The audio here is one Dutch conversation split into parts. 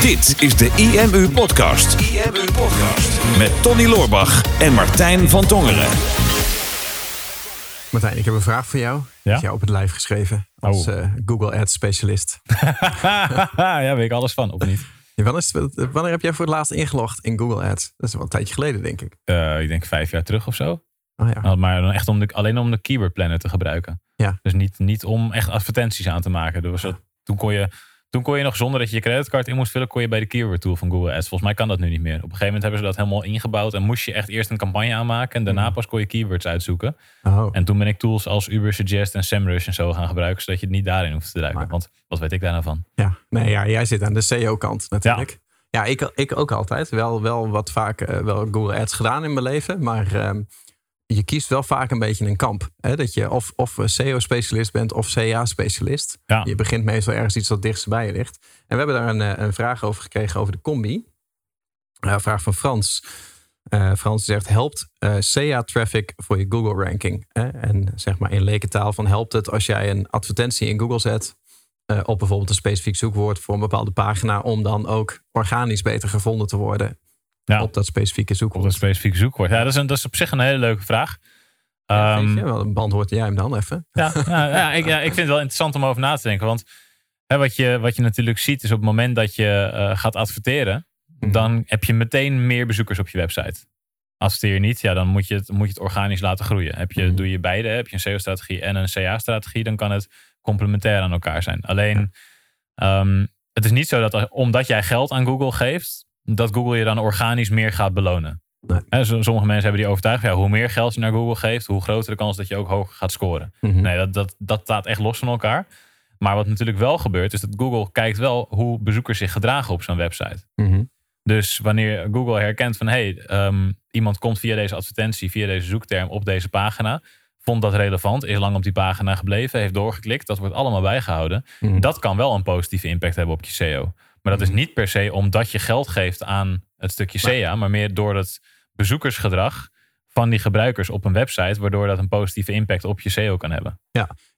Dit is de IMU Podcast. IMU Podcast. Met Tony Loorbach en Martijn van Tongeren. Martijn, ik heb een vraag voor jou. Ja? Is jou op het lijf geschreven als Oh. eh, Google Ads specialist. ja, weet ik alles van, of niet? Ja, wanneer, is het- wanneer heb jij voor het laatst ingelogd in Google Ads? Dat is wel een tijdje geleden, denk ik. Eh, ik denk vijf jaar terug of zo. Oh ja. Maar dan echt om de, alleen om de keyword planner te gebruiken. Ja. Dus niet, niet om echt advertenties aan te maken. Dus dat, toen, kon je, toen kon je nog zonder dat je je creditcard in moest vullen, kon je bij de keyword tool van Google Ads. Volgens mij kan dat nu niet meer. Op een gegeven moment hebben ze dat helemaal ingebouwd en moest je echt eerst een campagne aanmaken en daarna pas kon je keywords uitzoeken. Oh. En toen ben ik tools als Uber Suggest en SEMrush en zo gaan gebruiken, zodat je het niet daarin hoeft te druiken. Maar- Want wat weet ik daar nou van? Ja, nee, ja, jij zit aan de SEO-kant natuurlijk. Ja, ik, ik ook altijd. Wel, wel wat vaak eh, wel Google Ads gedaan in mijn leven. Maar ehm, je kiest wel vaak een beetje een kamp. Hè? Dat je of, of SEO-specialist bent of CA-specialist. Ja. Je begint meestal ergens iets dat dichtst bij je ligt. En we hebben daar een, eh, een vraag over gekregen over de combi. Eh, Een vraag van Frans. Eh, Frans zegt, helpt eh SEA-traffic voor je Google-ranking? En zeg maar in lekentaal van, helpt het als jij een advertentie in Google zet... eh, op bijvoorbeeld een specifiek zoekwoord voor een bepaalde pagina... om dan ook organisch beter gevonden te worden Ja. op dat specifieke Op zoekwoord? een specifiek zoekwoord. Ja, dat is, een, dat is op zich een hele leuke vraag. Ja, je, wel, een beantwoord jij hem dan even. Ja, ja, ja, ik, ja, ik vind het wel interessant om over na te denken. Want hè, wat, je, wat je natuurlijk ziet is op het moment dat je eh, gaat adverteren, Mhm. dan heb je meteen meer bezoekers op je website. Adverteer je niet, ja, dan moet je, het, moet je het organisch laten groeien. Heb je, Mhm. Doe je beide, heb je een SEO-strategie en een CA-strategie, dan kan het complementair aan elkaar zijn. Alleen, ehm, het is niet zo dat omdat jij geld aan Google geeft, dat Google je dan organisch meer gaat belonen. Nee. Sommige mensen hebben die overtuiging, ja, hoe meer geld je naar Google geeft, hoe groter de kans dat je ook hoger gaat scoren. Mhm. Nee, dat, dat, dat staat echt los van elkaar. Maar wat natuurlijk wel gebeurt, is dat Google kijkt wel hoe bezoekers zich gedragen op zo'n website. Mhm. Dus wanneer Google herkent van hey, ehm, iemand komt via deze advertentie, via deze zoekterm op deze pagina, vond dat relevant, is lang op die pagina gebleven, heeft doorgeklikt, dat wordt allemaal bijgehouden. Mhm. Dat kan wel een positieve impact hebben op je SEO. Maar dat is niet per se omdat je geld geeft aan het stukje SEA, maar meer door het bezoekersgedrag van die gebruikers op een website, waardoor dat een positieve impact op je SEO kan hebben.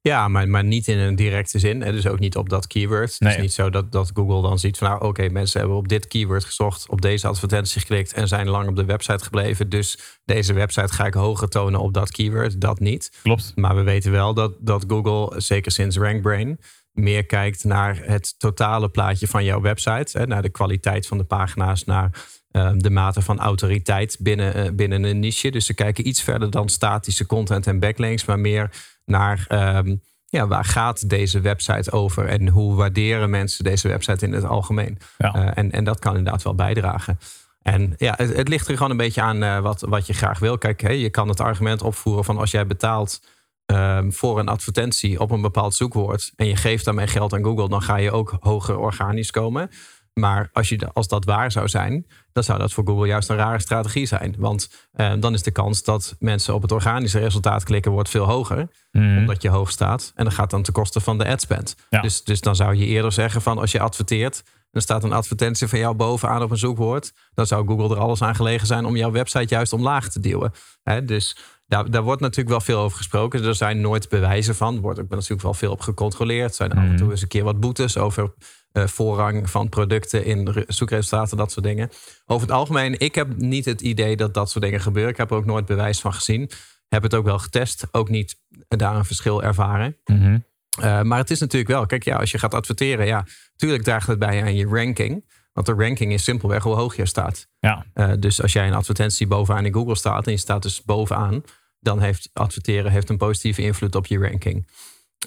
Ja, maar, maar niet in een directe zin. Dus ook niet op dat keyword. Het Nee. is niet zo dat, dat Google dan ziet van... nou, oké, mensen hebben op dit keyword gezocht... op deze advertentie geklikt en zijn lang op de website gebleven. Dus deze website ga ik hoger tonen op dat keyword. Dat niet. Klopt. Maar we weten wel dat, dat Google, zeker sinds RankBrain... meer kijkt naar het totale plaatje van jouw website. Hè? Naar de kwaliteit van de pagina's, naar eh, de mate van autoriteit binnen, eh, binnen een niche. Dus ze kijken iets verder dan statische content en backlinks... maar meer naar ehm, ja, waar gaat deze website over... en hoe waarderen mensen deze website in het algemeen. Ja. Eh, en, en dat kan inderdaad wel bijdragen. En ja, het, het ligt er gewoon een beetje aan eh, wat, wat je graag wil. Kijk, hè, je kan het argument opvoeren van als jij betaalt ehm, voor een advertentie op een bepaald zoekwoord en je geeft daarmee geld aan Google, dan ga je ook hoger organisch komen. Maar als, je, als dat waar zou zijn, dan zou dat voor Google juist een rare strategie zijn. Want eh, dan is de kans dat mensen op het organische resultaat klikken wordt veel hoger Mhm. omdat je hoog staat. En dat gaat dan ten koste van de adspend. Ja. Dus, dus dan zou je eerder zeggen van als je adverteert... er staat een advertentie van jou bovenaan op een zoekwoord... dan zou Google er alles aan gelegen zijn om jouw website juist omlaag te duwen. Hè, dus daar, daar wordt natuurlijk wel veel over gesproken. Er zijn nooit bewijzen van. Er wordt ook natuurlijk wel veel op gecontroleerd. Er zijn af en toe eens een keer wat boetes over eh, voorrang van producten in re- zoekresultaten, dat soort dingen. Over het algemeen, ik heb niet het idee dat dat soort dingen gebeuren. Ik heb er ook nooit bewijs van gezien. Heb het ook wel getest, ook niet daar een verschil ervaren. Mhm. Uh, maar het is natuurlijk wel, kijk, ja, als je gaat adverteren, ja, tuurlijk draagt het bij aan je ranking. Want de ranking is simpelweg hoe hoog je staat. Ja. Uh, dus als jij een advertentie bovenaan in Google staat en je staat dus bovenaan, dan heeft adverteren heeft een positieve invloed op je ranking.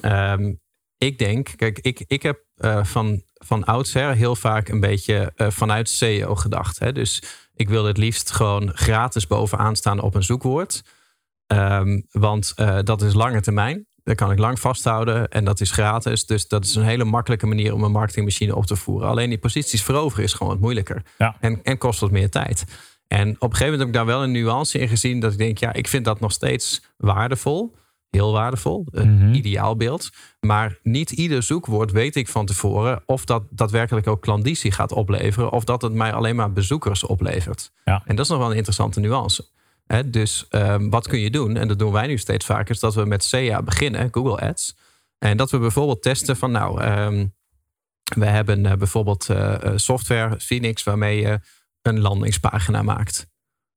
Um, ik denk, kijk, ik, ik heb uh, van, van oudsher heel vaak een beetje uh, vanuit SEO gedacht. Hè? Dus ik wil het liefst gewoon gratis bovenaan staan op een zoekwoord. Um, want dat is lange termijn. Dat kan ik lang vasthouden en dat is gratis. Dus dat is een hele makkelijke manier om een marketingmachine op te voeren. Alleen die posities veroveren is gewoon wat moeilijker. Ja. En, en kost wat meer tijd. En op een gegeven moment heb ik daar wel een nuance in gezien. Dat ik denk, ja, ik vind dat nog steeds waardevol. Heel waardevol. Een Mhm. ideaalbeeld. Maar niet ieder zoekwoord weet ik van tevoren... of dat daadwerkelijk ook klandizie gaat opleveren... of dat het mij alleen maar bezoekers oplevert. Ja. En dat is nog wel een interessante nuance. Dus um, wat kun je doen? En dat doen wij nu steeds vaker... is dat we met SEA beginnen, Google Ads. En dat we bijvoorbeeld testen van... nou, um, We hebben uh, bijvoorbeeld uh, software, Phoenix, waarmee je een landingspagina maakt.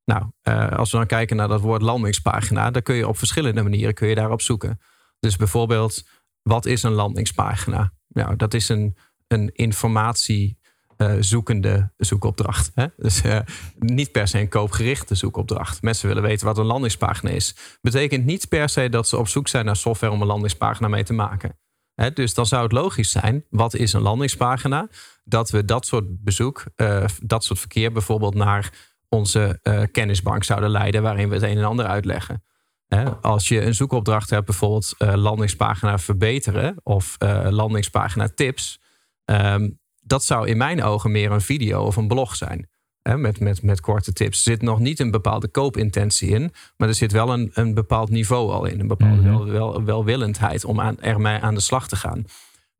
Nou, als we dan kijken naar dat woord landingspagina, dan kun je op verschillende manieren kun je daarop zoeken. Dus bijvoorbeeld, wat is een landingspagina? Nou, dat is een, een informatie uh, zoekende zoekopdracht. Hè? Dus uh, niet per se een koopgerichte zoekopdracht. Mensen willen weten wat een landingspagina is. Betekent niet per se dat ze op zoek zijn naar software om een landingspagina mee te maken. Hè? Dus dan zou het logisch zijn, wat is een landingspagina? Dat we dat soort bezoek, uh, dat soort verkeer bijvoorbeeld naar onze kennisbank zouden leiden, waarin we het een en ander uitleggen. Hè? Als je een zoekopdracht hebt, bijvoorbeeld landingspagina verbeteren of landingspagina tips. Um, dat zou in mijn ogen meer een video of een blog zijn. Hè, met, met, met korte tips. Er zit nog niet een bepaalde koopintentie in. Maar er zit wel een, een bepaald niveau al in. Een bepaalde mm wel, wel, welwillendheid om aan, ermee aan de slag te gaan.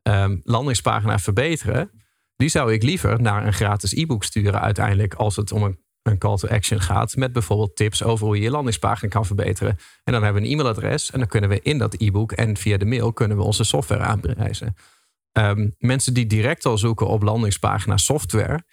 Um, landingspagina verbeteren. Die zou ik liever naar een gratis e-book sturen uiteindelijk. Als het om een, een call to action gaat. Met bijvoorbeeld tips over hoe je je landingspagina kan verbeteren. En dan hebben we een e-mailadres. En dan kunnen we in dat e-book en via de mail kunnen we onze software aanprijzen. Um, mensen die direct al zoeken op landingspagina software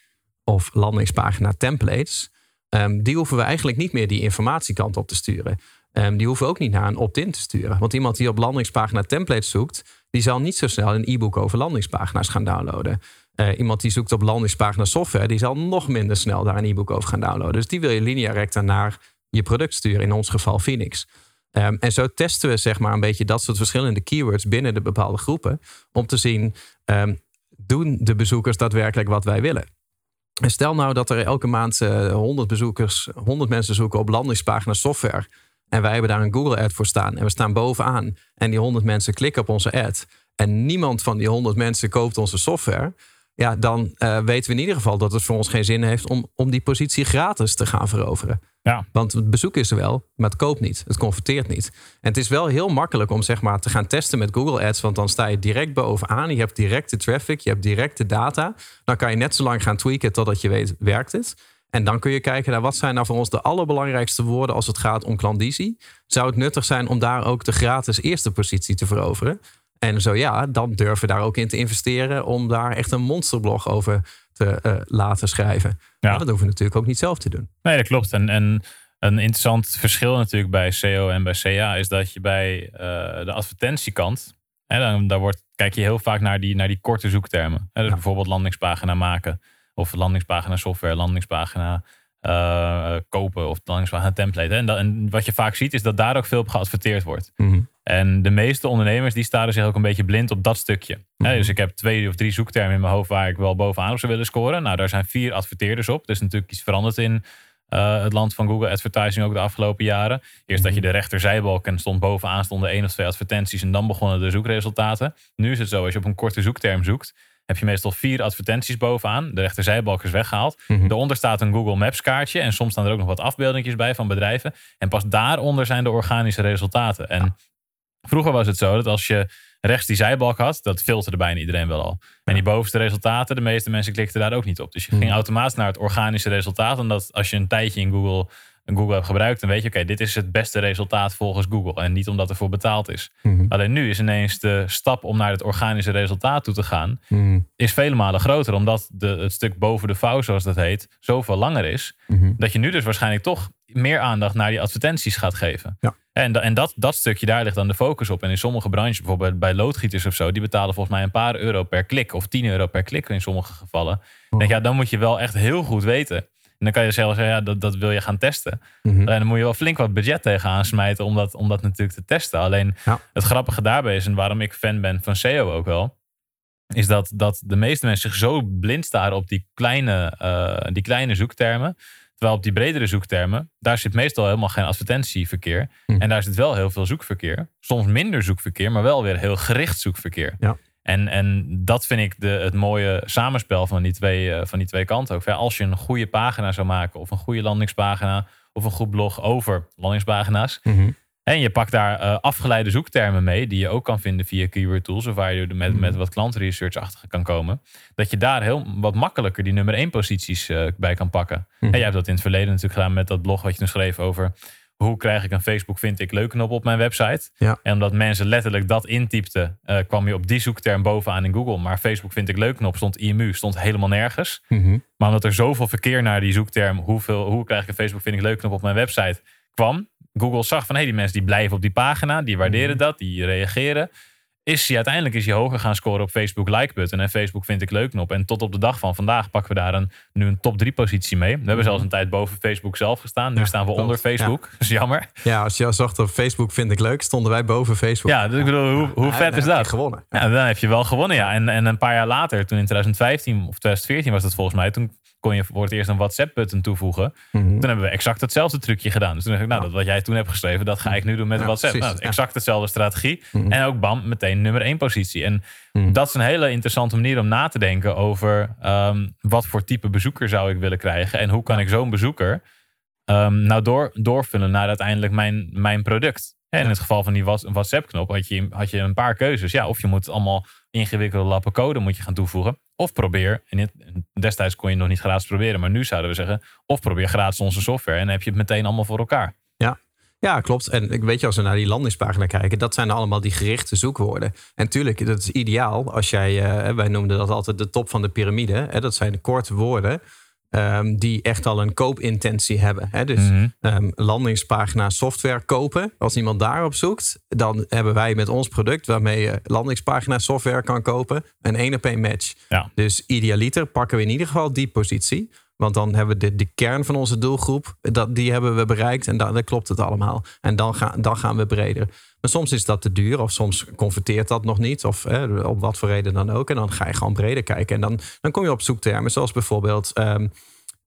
of landingspagina templates, um, die hoeven we eigenlijk niet meer die informatiekant op te sturen. Um, die hoeven ook niet naar een opt-in te sturen. Want iemand die op landingspagina templates zoekt, die zal niet zo snel een e-book over landingspagina's gaan downloaden. Uh, iemand die zoekt op landingspagina software, die zal nog minder snel daar een e-book over gaan downloaden. Dus die wil je linea recta naar je product sturen, in ons geval Phoenix. Um, en zo testen we zeg maar een beetje dat soort verschillende keywords binnen de bepaalde groepen. Om te zien, um, doen de bezoekers daadwerkelijk wat wij willen? En stel nou dat er elke maand uh, eh, 100 bezoekers, 100 mensen zoeken op landingspagina software. En wij hebben daar een Google ad voor staan. En we staan bovenaan. En die 100 mensen klikken op onze ad. En niemand van die 100 mensen koopt onze software. Ja, dan uh, weten we in ieder geval dat het voor ons geen zin heeft om, om die positie gratis te gaan veroveren. Ja. Want het bezoek is er wel, maar het koopt niet. Het converteert niet. En het is wel heel makkelijk om zeg maar, te gaan testen met Google Ads. Want dan sta je direct bovenaan. Je hebt direct de traffic, je hebt direct de data. Dan kan je net zo lang gaan tweaken totdat je weet, werkt het? En dan kun je kijken naar wat zijn nou voor ons de allerbelangrijkste woorden als het gaat om klandizie. Zou het nuttig zijn om daar ook de gratis eerste positie te veroveren? En zo ja, dan durven we daar ook in te investeren om daar echt een monsterblog over te uh, laten schrijven. Ja. Maar dat hoeven we natuurlijk ook niet zelf te doen. Nee, dat klopt. En, en een interessant verschil natuurlijk bij SEO en bij CA is dat je bij uh, de advertentiekant, hè, dan, daar wordt, kijk je heel vaak naar die, naar die korte zoektermen. Hè, dus ja. bijvoorbeeld landingspagina maken of landingspagina software, landingspagina uh, kopen of landingspagina template. Hè. En, dat, en, wat je vaak ziet is dat daar ook veel op geadverteerd wordt. Mm -hmm. En de meeste ondernemers die staren zich ook een beetje blind op dat stukje. -hmm. dus ik heb twee of drie zoektermen in mijn hoofd waar ik wel bovenaan op zou willen scoren. Nou, daar zijn vier adverteerders op. Dus natuurlijk iets veranderd in uh, het land van Google Advertising ook de afgelopen jaren. Eerst dat je de rechterzijbalk en stond bovenaan stonden één of twee advertenties en dan begonnen de zoekresultaten. Nu is het zo, als je op een korte zoekterm zoekt, heb je meestal vier advertenties bovenaan. De rechterzijbalk is weggehaald. Mm Daaronder staat een Google Maps kaartje. En soms staan er ook nog wat afbeeldingjes bij van bedrijven. En pas daaronder zijn de organische resultaten. En vroeger was het zo dat als je rechts die zijbalk had, dat filterde bijna iedereen wel al. En die bovenste resultaten, de meeste mensen klikten daar ook niet op. Dus je ging automatisch naar het organische resultaat. Omdat als je een tijdje in Google Google hebt gebruikt, dan weet je, oké, dit is het beste resultaat volgens Google. En niet omdat er voor betaald is. Mhm. Alleen nu is ineens de stap om naar het organische resultaat toe te gaan, mhm. is vele malen groter. Omdat de, het stuk boven de vouw, zoals dat heet, zoveel langer is. Dat je nu dus waarschijnlijk toch meer aandacht naar die advertenties gaat geven. Ja. En, en dat, dat stukje, daar ligt dan de focus op. En in sommige branches, bijvoorbeeld bij loodgieters of zo, die betalen volgens mij een paar euro per klik of 10 euro per klik in sommige gevallen. Oh. Denk, ja, dan moet je wel echt heel goed weten en dan kan je zelf zeggen, ja, dat, dat wil je gaan testen. Mm En dan moet je wel flink wat budget tegenaan smijten om dat, om dat natuurlijk te testen. Alleen het grappige daarbij is, en waarom ik fan ben van SEO ook wel, is dat, dat de meeste mensen zich zo blind staren op die kleine, uh, die kleine zoektermen. Terwijl op die bredere zoektermen, daar zit meestal helemaal geen advertentieverkeer. Mhm. En daar zit wel heel veel zoekverkeer. Soms minder zoekverkeer, maar wel weer heel gericht zoekverkeer. Ja. En, en dat vind ik de, het mooie samenspel van die, twee, uh, van die twee kanten ook. Als je een goede pagina zou maken, of een goede landingspagina, of een goed blog over landingspagina's. Mm En je pakt daar uh, afgeleide zoektermen mee, die je ook kan vinden via keyword tools, of waar je met, met wat klantresearch achter kan komen. Dat je daar heel wat makkelijker die nummer één posities uh, bij kan pakken. Mm En jij hebt dat in het verleden natuurlijk gedaan met dat blog wat je toen schreef over hoe krijg ik een Facebook vind ik leuk knop op mijn website. Ja. En omdat mensen letterlijk dat intypten, eh, kwam je op die zoekterm bovenaan in Google. Maar Facebook vind ik leuk knop stond IMU, stond helemaal nergens. Mhm. Maar omdat er zoveel verkeer naar die zoekterm, hoeveel, hoe krijg ik een Facebook vind ik leuk knop op mijn website, kwam. Google zag van hé, die mensen die blijven op die pagina, die waarderen dat, die reageren. Is hij uiteindelijk is hij hoger gaan scoren op Facebook like button en Facebook vind ik leuk knop. En tot op de dag van vandaag pakken we daar een, nu een top 3 positie mee. We hebben zelfs een tijd boven Facebook zelf gestaan. Nu Ja, staan we klopt. onder Facebook. Dat is jammer. Ja, als je zocht op Facebook vind ik leuk, stonden wij boven Facebook. Ja, dus ik bedoel, hoe, hoe Ja, vet is je dat? gewonnen. Ja, dan heb je wel gewonnen, ja. En, en een paar jaar later, toen in 2015 of 2014 was dat volgens mij, toen kon je voor het eerst een WhatsApp-button toevoegen. Mhm. Toen hebben we exact hetzelfde trucje gedaan. Dus toen dacht ik, nou, dat wat jij toen hebt geschreven, dat ga ik nu doen met Ja, WhatsApp. precies, Nou, exact dezelfde strategie. Mhm. En ook bam, meteen nummer één positie. En Mhm. dat is een hele interessante manier om na te denken over ehm, wat voor type bezoeker zou ik willen krijgen. En hoe kan ik zo'n bezoeker ehm, nou door, doorvullen naar uiteindelijk mijn, mijn product. En in het geval van die Whats- WhatsApp-knop had je, had je een paar keuzes. Ja, of je moet allemaal ingewikkelde lappen code moet je gaan toevoegen. Of probeer, en destijds kon je nog niet gratis proberen, maar nu zouden we zeggen, of probeer gratis onze software en dan heb je het meteen allemaal voor elkaar. Ja, klopt. En weet je, als we naar die landingspagina kijken, dat zijn allemaal die gerichte zoekwoorden. En tuurlijk, dat is ideaal als jij, eh, wij noemden dat altijd de top van de piramide. Dat zijn korte woorden ehm, die echt al een koopintentie hebben. Hè. Dus Mhm. ehm, landingspagina software kopen. Als iemand daarop zoekt, dan hebben wij met ons product waarmee je landingspagina software kan kopen, een één op één match. Ja. Dus idealiter pakken we in ieder geval die positie. Want dan hebben we de, de kern van onze doelgroep, dat, die hebben we bereikt en dan, klopt het allemaal. En dan, gaan dan gaan we breder. Maar soms is dat te duur of soms converteert dat nog niet. Of eh, op wat voor reden dan ook. En dan ga je gewoon breder kijken. En dan, dan kom je op zoektermen zoals bijvoorbeeld... ehm,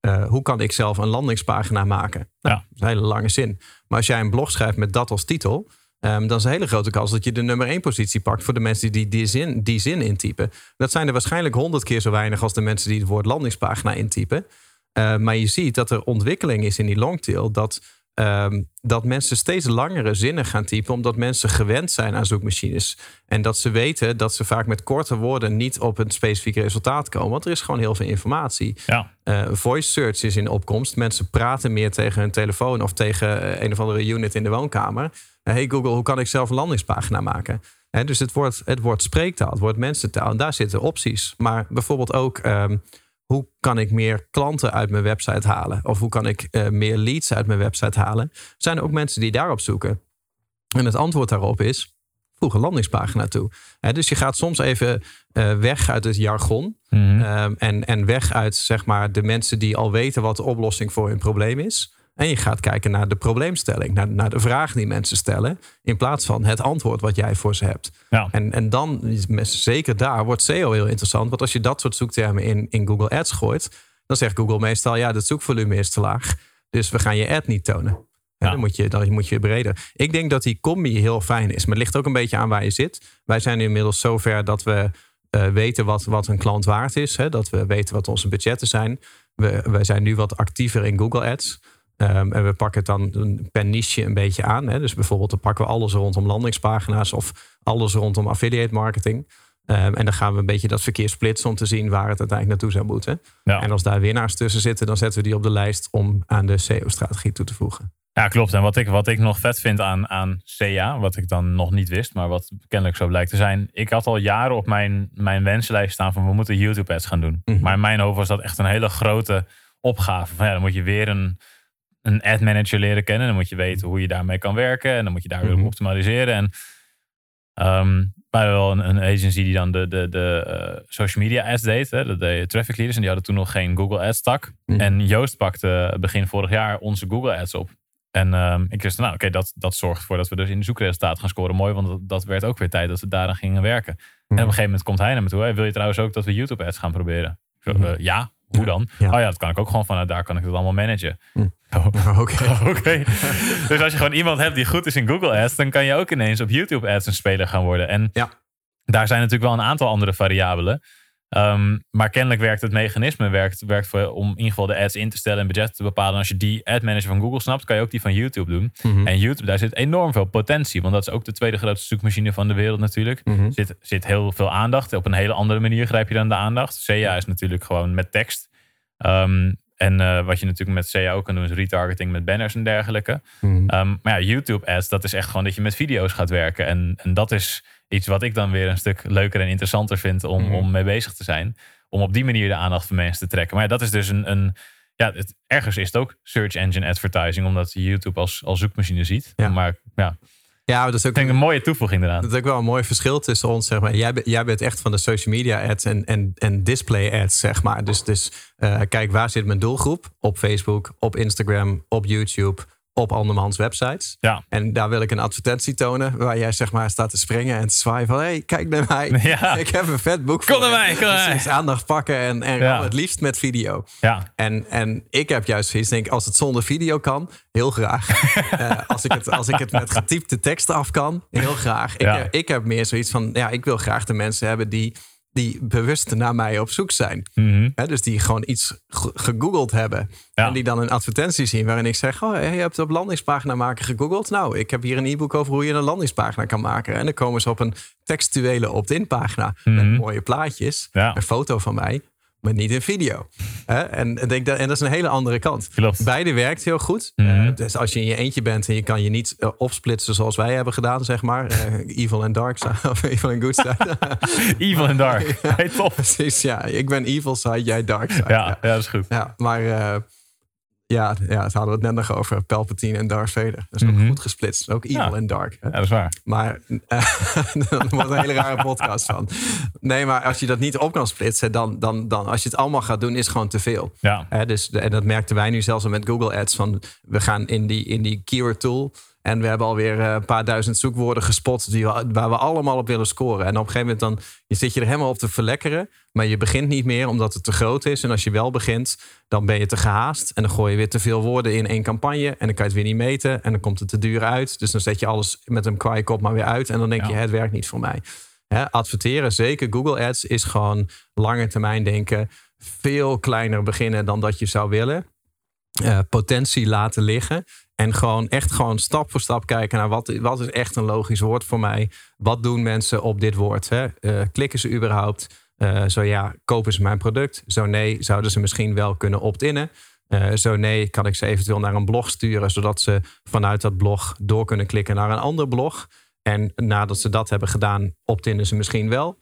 eh, hoe kan ik zelf een landingspagina maken? Nou, Ja. dat is een hele lange zin. Maar als jij een blog schrijft met dat als titel... ehm, dan is een hele grote kans dat je de nummer één positie pakt... voor de mensen die die zin, die zin intypen. Dat zijn er waarschijnlijk honderd keer zo weinig... als de mensen die het woord landingspagina intypen. Eh, maar je ziet dat er ontwikkeling is in die longtail... dat, ehm, dat mensen steeds langere zinnen gaan typen... omdat mensen gewend zijn aan zoekmachines. En dat ze weten dat ze vaak met korte woorden... niet op een specifiek resultaat komen. Want er is gewoon heel veel informatie. Ja, Eh, voice search is in opkomst. Mensen praten meer tegen hun telefoon of tegen eh, een of andere unit in de woonkamer. Eh, hey Google, hoe kan ik zelf een landingspagina maken? Hè, dus het wordt, het wordt spreektaal, het wordt mensentaal. En daar zitten opties. Maar bijvoorbeeld ook, ehm, hoe kan ik meer klanten uit mijn website halen? Of hoe kan ik eh, meer leads uit mijn website halen? Zijn er ook mensen die daarop zoeken? En het antwoord daarop is, voeg een landingspagina toe. Dus je gaat soms even eh, weg uit het jargon. Mhm. Ehm, en, en weg uit zeg maar, de mensen die al weten wat de oplossing voor hun probleem is. En je gaat kijken naar de probleemstelling, naar, naar de vraag die mensen stellen. In plaats van het antwoord wat jij voor ze hebt. ja. En, en dan, zeker daar, wordt SEO heel interessant. Want als je dat soort zoektermen in, in Google Ads gooit, dan zegt Google meestal: ja, het zoekvolume is te laag. Dus we gaan je ad niet tonen. Ja, Ja. Dan, moet je, dan moet je breder. Ik denk dat die combi heel fijn is. Maar het ligt ook een beetje aan waar je zit. Wij zijn nu inmiddels zover dat we eh, weten wat, wat een klant waard is. Hè? Dat we weten wat onze budgetten zijn. We, wij zijn nu wat actiever in Google Ads. Ehm, en we pakken het dan per niche een beetje aan. Hè? Dus bijvoorbeeld dan pakken we alles rondom landingspagina's of alles rondom affiliate marketing. Ehm, en dan gaan we een beetje dat verkeer splitsen om te zien waar het uiteindelijk naartoe zou moeten. Ja. En als daar winnaars tussen zitten, dan zetten we die op de lijst om aan de SEO-strategie toe te voegen. Ja, klopt. En wat ik, wat ik nog vet vind aan, aan CA, wat ik dan nog niet wist, maar wat kennelijk zo blijkt te zijn. Ik had al jaren op mijn, mijn wenslijst staan van we moeten YouTube ads gaan doen. Mhm. Maar in mijn hoofd was dat echt een hele grote opgave. Van, ja, dan moet je weer een, een ad manager leren kennen. Dan moet je weten hoe je daarmee kan werken. En dan moet je daar weer op Mhm. optimaliseren. En ehm wij hadden wel een, een agency die dan de, de, de eh, social media ads deed. Hè, dat deed traffic leaders. En die hadden toen nog geen Google ads tak. Mhm. En Joost pakte begin vorig jaar onze Google ads op. En ehm, ik wist, nou oké, dat, dat zorgt ervoor dat we dus in de zoekresultaten gaan scoren. Mooi, want dat, dat werd ook weer tijd dat we daaraan gingen werken. En op een gegeven moment komt hij naar me toe. Hey, wil je trouwens ook dat we YouTube ads gaan proberen? Zo, Mhm. eh, ja, hoe dan? Ja. Oh ja, dat kan ik ook gewoon vanuit daar kan ik het allemaal managen. Mhm. Oh, Oké. Dus als je gewoon iemand hebt die goed is in Google Ads, dan kan je ook ineens op YouTube Ads een speler gaan worden. En Ja. daar zijn natuurlijk wel een aantal andere variabelen. Ehm, maar kennelijk werkt het mechanisme werkt, werkt voor, om in ieder geval de ads in te stellen en budget te bepalen. En als je die ad manager van Google snapt, kan je ook die van YouTube doen. Mhm. En YouTube, daar zit enorm veel potentie. Want dat is ook de tweede grootste zoekmachine van de wereld natuurlijk. Mhm. Zit, zit heel veel aandacht. Op een hele andere manier grijp je dan de aandacht. CA is natuurlijk gewoon met tekst. Ehm, en eh, wat je natuurlijk met CAO kan doen is retargeting met banners en dergelijke. Hmm. Ehm, maar ja, YouTube ads, dat is echt gewoon dat je met video's gaat werken. En, en dat is iets wat ik dan weer een stuk leuker en interessanter vind om, Mhm. om mee bezig te zijn. Om op die manier de aandacht van mensen te trekken. Maar ja, dat is dus een, een ja, het, ergens is het ook search engine advertising, omdat je YouTube als, als zoekmachine ziet. Ja. Maar ja, Ja, dat is ook ik denk een mooie toevoeging eraan. Dat is ook wel een mooi verschil tussen ons, zeg maar. Jij, bent- jij bent echt van de social media ads en, en, en display ads, zeg maar. Dus, dus eh, kijk, waar zit mijn doelgroep? Op Facebook, op Instagram, op YouTube, op andermans websites. Ja. En daar wil ik een advertentie tonen waar jij zeg maar staat te springen en te zwaaien van... hé, hey, kijk naar mij. Ja. Ik heb een vet boek Kom voor naar je. mij, kom naar mij. Aandacht pakken en, en Ja. het liefst met video. Ja, En, en ik heb juist zoiets, denk ik, als het zonder video kan, heel graag. Eh, als, ik het, als ik het met getypte teksten af kan, heel graag. Ik, Ja. heb- ik heb meer zoiets van, ja, ik wil graag de mensen hebben die, die bewust naar mij op zoek zijn. Mhm. Dus die gewoon iets ge- gegoogeld hebben. Ja. En die dan een advertentie zien waarin ik zeg... Oh, je hebt op landingspagina maken gegoogeld. Nou, ik heb hier een e-book over hoe je een landingspagina kan maken. En dan komen ze op een textuele opt-in pagina... met Mhm. mooie plaatjes, Ja. een foto van mij... maar niet een video. Hè? En, denk dat, en dat is een hele andere kant. Klopt. Beide werkt heel goed. Mhm. Eh, dus als je in je eentje bent en je kan je niet eh, opsplitsen zoals wij hebben gedaan, zeg maar. eh, evil en dark side, of evil en good side. Evil and Dark. Hey, top. Precies, ja. Ik ben evil side, jij dark side. Ja, ja, dat is goed. Ja, maar uh, ja, ja, het hadden we het net nog over. Palpatine en Darth Vader. Dat is Mhm. ook goed gesplitst. Ook evil Ja. en dark. Hè? Ja, dat is waar. Maar uh, er wordt een hele rare podcast van. Nee, maar als je dat niet op kan splitsen, dan, dan, dan als je het allemaal gaat doen, is het gewoon te veel. Ja, Hè, dus, en dat merkten wij nu zelfs al met Google Ads. Van, we gaan in die, in die keyword tool. En we hebben alweer eh, een paar duizend zoekwoorden gespot die waar we allemaal op willen scoren. En op een gegeven moment dan je zit je er helemaal op te verlekkeren. Maar je begint niet meer omdat het te groot is. En als je wel begint, dan ben je te gehaast. En dan gooi je weer te veel woorden in één campagne. En dan kan je het weer niet meten. En dan komt het te duur uit. Dus dan zet je alles met een kwaaie kop maar weer uit. En dan denk Ja. je, het werkt niet voor mij. Hè, adverteren, zeker Google Ads, is gewoon lange termijn denken. Veel kleiner beginnen dan dat je zou willen. Eh, potentie laten liggen. En gewoon echt gewoon stap voor stap kijken naar wat, wat is echt een logisch woord voor mij. Wat doen mensen op dit woord? Hè? Eh, klikken ze überhaupt? Eh, zo ja, kopen ze mijn product? Zo nee, zouden ze misschien wel kunnen opt-innen? Eh, zo nee, kan ik ze eventueel naar een blog sturen, zodat ze vanuit dat blog door kunnen klikken naar een ander blog. En nadat ze dat hebben gedaan, opt-innen ze misschien wel.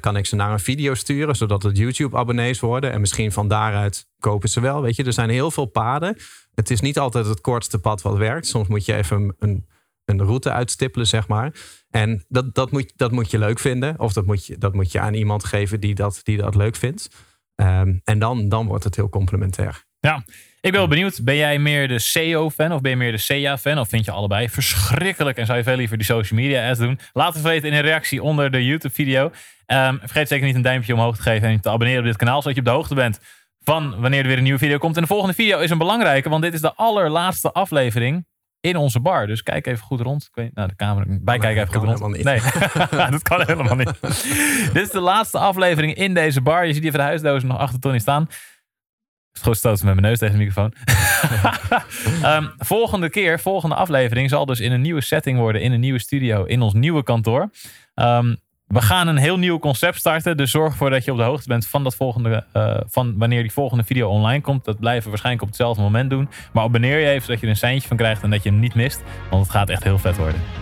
Kan ik ze naar een video sturen, zodat het YouTube-abonnees worden. En misschien van daaruit kopen ze wel. Weet je, er zijn heel veel paden. Het is niet altijd het kortste pad wat werkt. Soms moet je even een, een route uitstippelen, zeg maar. En dat, dat, moet, dat moet je leuk vinden. Of dat moet je, dat moet je aan iemand geven die dat, die dat leuk vindt. Ehm, en dan, dan wordt het heel complementair. Ja, ik ben wel benieuwd. Ben jij meer de SEO-fan of ben je meer de SEA-fan? Of vind je allebei verschrikkelijk en zou je veel liever die social media ads doen? Laat het weten in een reactie onder de YouTube-video. Ehm, vergeet zeker niet een duimpje omhoog te geven en te abonneren op dit kanaal, zodat je op de hoogte bent van wanneer er weer een nieuwe video komt. En de volgende video is een belangrijke, want dit is de allerlaatste aflevering in onze bar. Dus kijk even goed rond. Ik weet, nou, de camera, bijkijken even kan goed rond. helemaal Nee, dat kan helemaal niet. dit is de laatste aflevering in deze bar. Je ziet hier van de huisdozen nog achter Tony staan. Gewoon stoten met mijn neus tegen de microfoon. Ehm, volgende keer, volgende aflevering, zal dus in een nieuwe setting worden. In een nieuwe studio, in ons nieuwe kantoor. Ehm, we gaan een heel nieuw concept starten. Dus zorg ervoor dat je op de hoogte bent van, dat volgende, eh, van wanneer die volgende video online komt. Dat blijven we waarschijnlijk op hetzelfde moment doen. Maar abonneer je even zodat je er een seintje van krijgt en dat je hem niet mist. Want het gaat echt heel vet worden.